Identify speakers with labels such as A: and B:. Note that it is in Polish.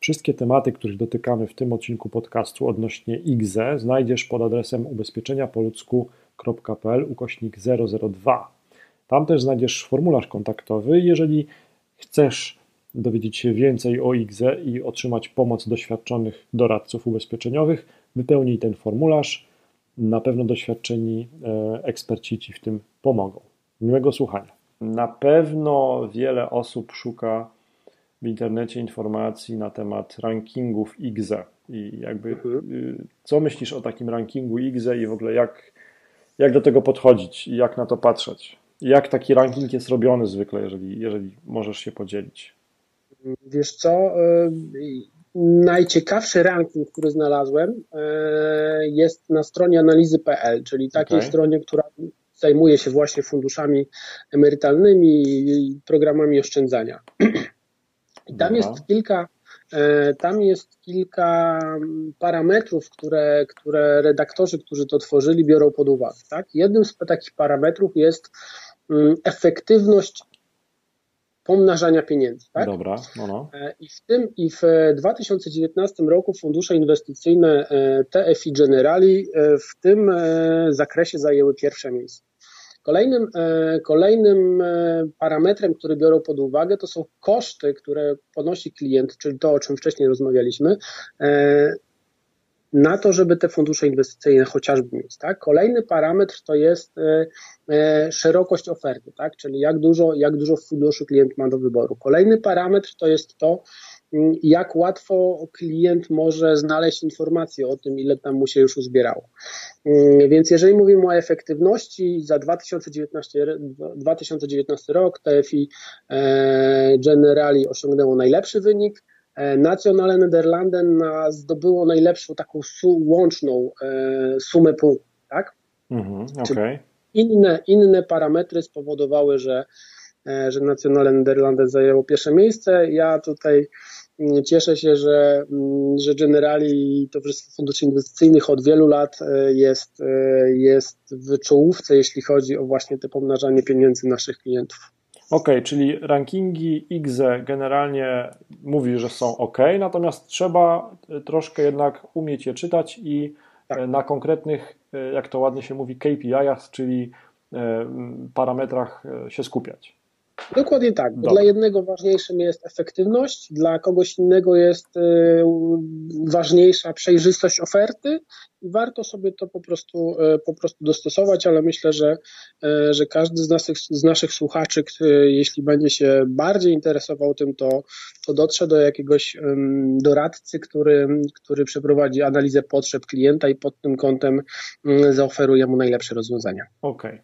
A: Wszystkie tematy, których dotykamy w tym odcinku podcastu odnośnie IGZE znajdziesz pod adresem ubezpieczeniapoludzku.pl ukośnik 002. Tam też znajdziesz formularz kontaktowy. Jeżeli chcesz dowiedzieć się więcej o IGZE i otrzymać pomoc doświadczonych doradców ubezpieczeniowych, wypełnij ten formularz. Na pewno doświadczeni e, eksperci Ci w tym pomogą. Miłego słuchania. Na pewno wiele osób szuka w internecie informacji na temat rankingów IGZE i jakby
B: Mhm.
A: y, co myślisz o takim rankingu IGZE i w ogóle jak, jak do tego podchodzić i jak na to patrzeć? Jak taki ranking jest robiony zwykle, jeżeli, jeżeli możesz się podzielić?
B: Wiesz co, y, najciekawszy ranking, który znalazłem, y, jest na stronie analizy.pl, czyli takiej
A: Okej.
B: stronie, która zajmuje się właśnie funduszami emerytalnymi i programami oszczędzania. I tam jest kilka, y, tam jest kilka parametrów, które, które redaktorzy, którzy to tworzyli, biorą pod uwagę. Tak? Jednym z takich parametrów jest mm, efektywność pomnażania pieniędzy. Tak?
A: Dobra, no, no.
B: E, I w tym i w e, 2019 roku fundusze inwestycyjne e, TFI Generali e, w tym e, zakresie zajęły pierwsze miejsce. Kolejnym, e, kolejnym e, parametrem, który biorą pod uwagę, to są koszty, które ponosi klient, czyli to, o czym wcześniej rozmawialiśmy, e, na to, żeby te fundusze inwestycyjne chociażby mieć. Tak? Kolejny parametr to jest szerokość oferty, tak? czyli jak dużo, jak dużo funduszy klient ma do wyboru. Kolejny parametr to jest to, jak łatwo klient może znaleźć informacje o tym, ile tam mu się już uzbierało. Mm, Więc jeżeli mówimy o efektywności za 2019, r- 2019 rok, TFI e, Generali osiągnęło najlepszy wynik, E, Nationale Nederlanden zdobyło najlepszą taką su, łączną e, sumę punktów. Tak?
A: Mhm, okej.
B: Inne, inne parametry spowodowały, że, że Nationale Nederlanden zajęło pierwsze miejsce. Ja tutaj mm, cieszę się, że, mm, że Generali i Towarzystwo Funduszy Inwestycyjnych od wielu lat e, jest, e, jest w czołówce, jeśli chodzi o właśnie te pomnażanie pieniędzy naszych klientów.
A: Okej, czyli rankingi IGZE generalnie mówi, że są ok, natomiast trzeba e, troszkę jednak umieć je czytać i
B: Tak.
A: e, na konkretnych, e, jak to ładnie się mówi, KPI-ach, czyli e, parametrach e, się skupiać.
B: Dokładnie tak. Dla jednego ważniejszym jest efektywność, dla kogoś innego jest y, ważniejsza przejrzystość oferty i warto sobie to po prostu, y, po prostu dostosować, ale myślę, że, y, że każdy z naszych, z naszych słuchaczy, jeśli będzie się bardziej interesował tym, to, to dotrze do jakiegoś doradcy, który, który przeprowadzi analizę potrzeb klienta i pod tym kątem zaoferuje mu najlepsze rozwiązania.
A: Okej.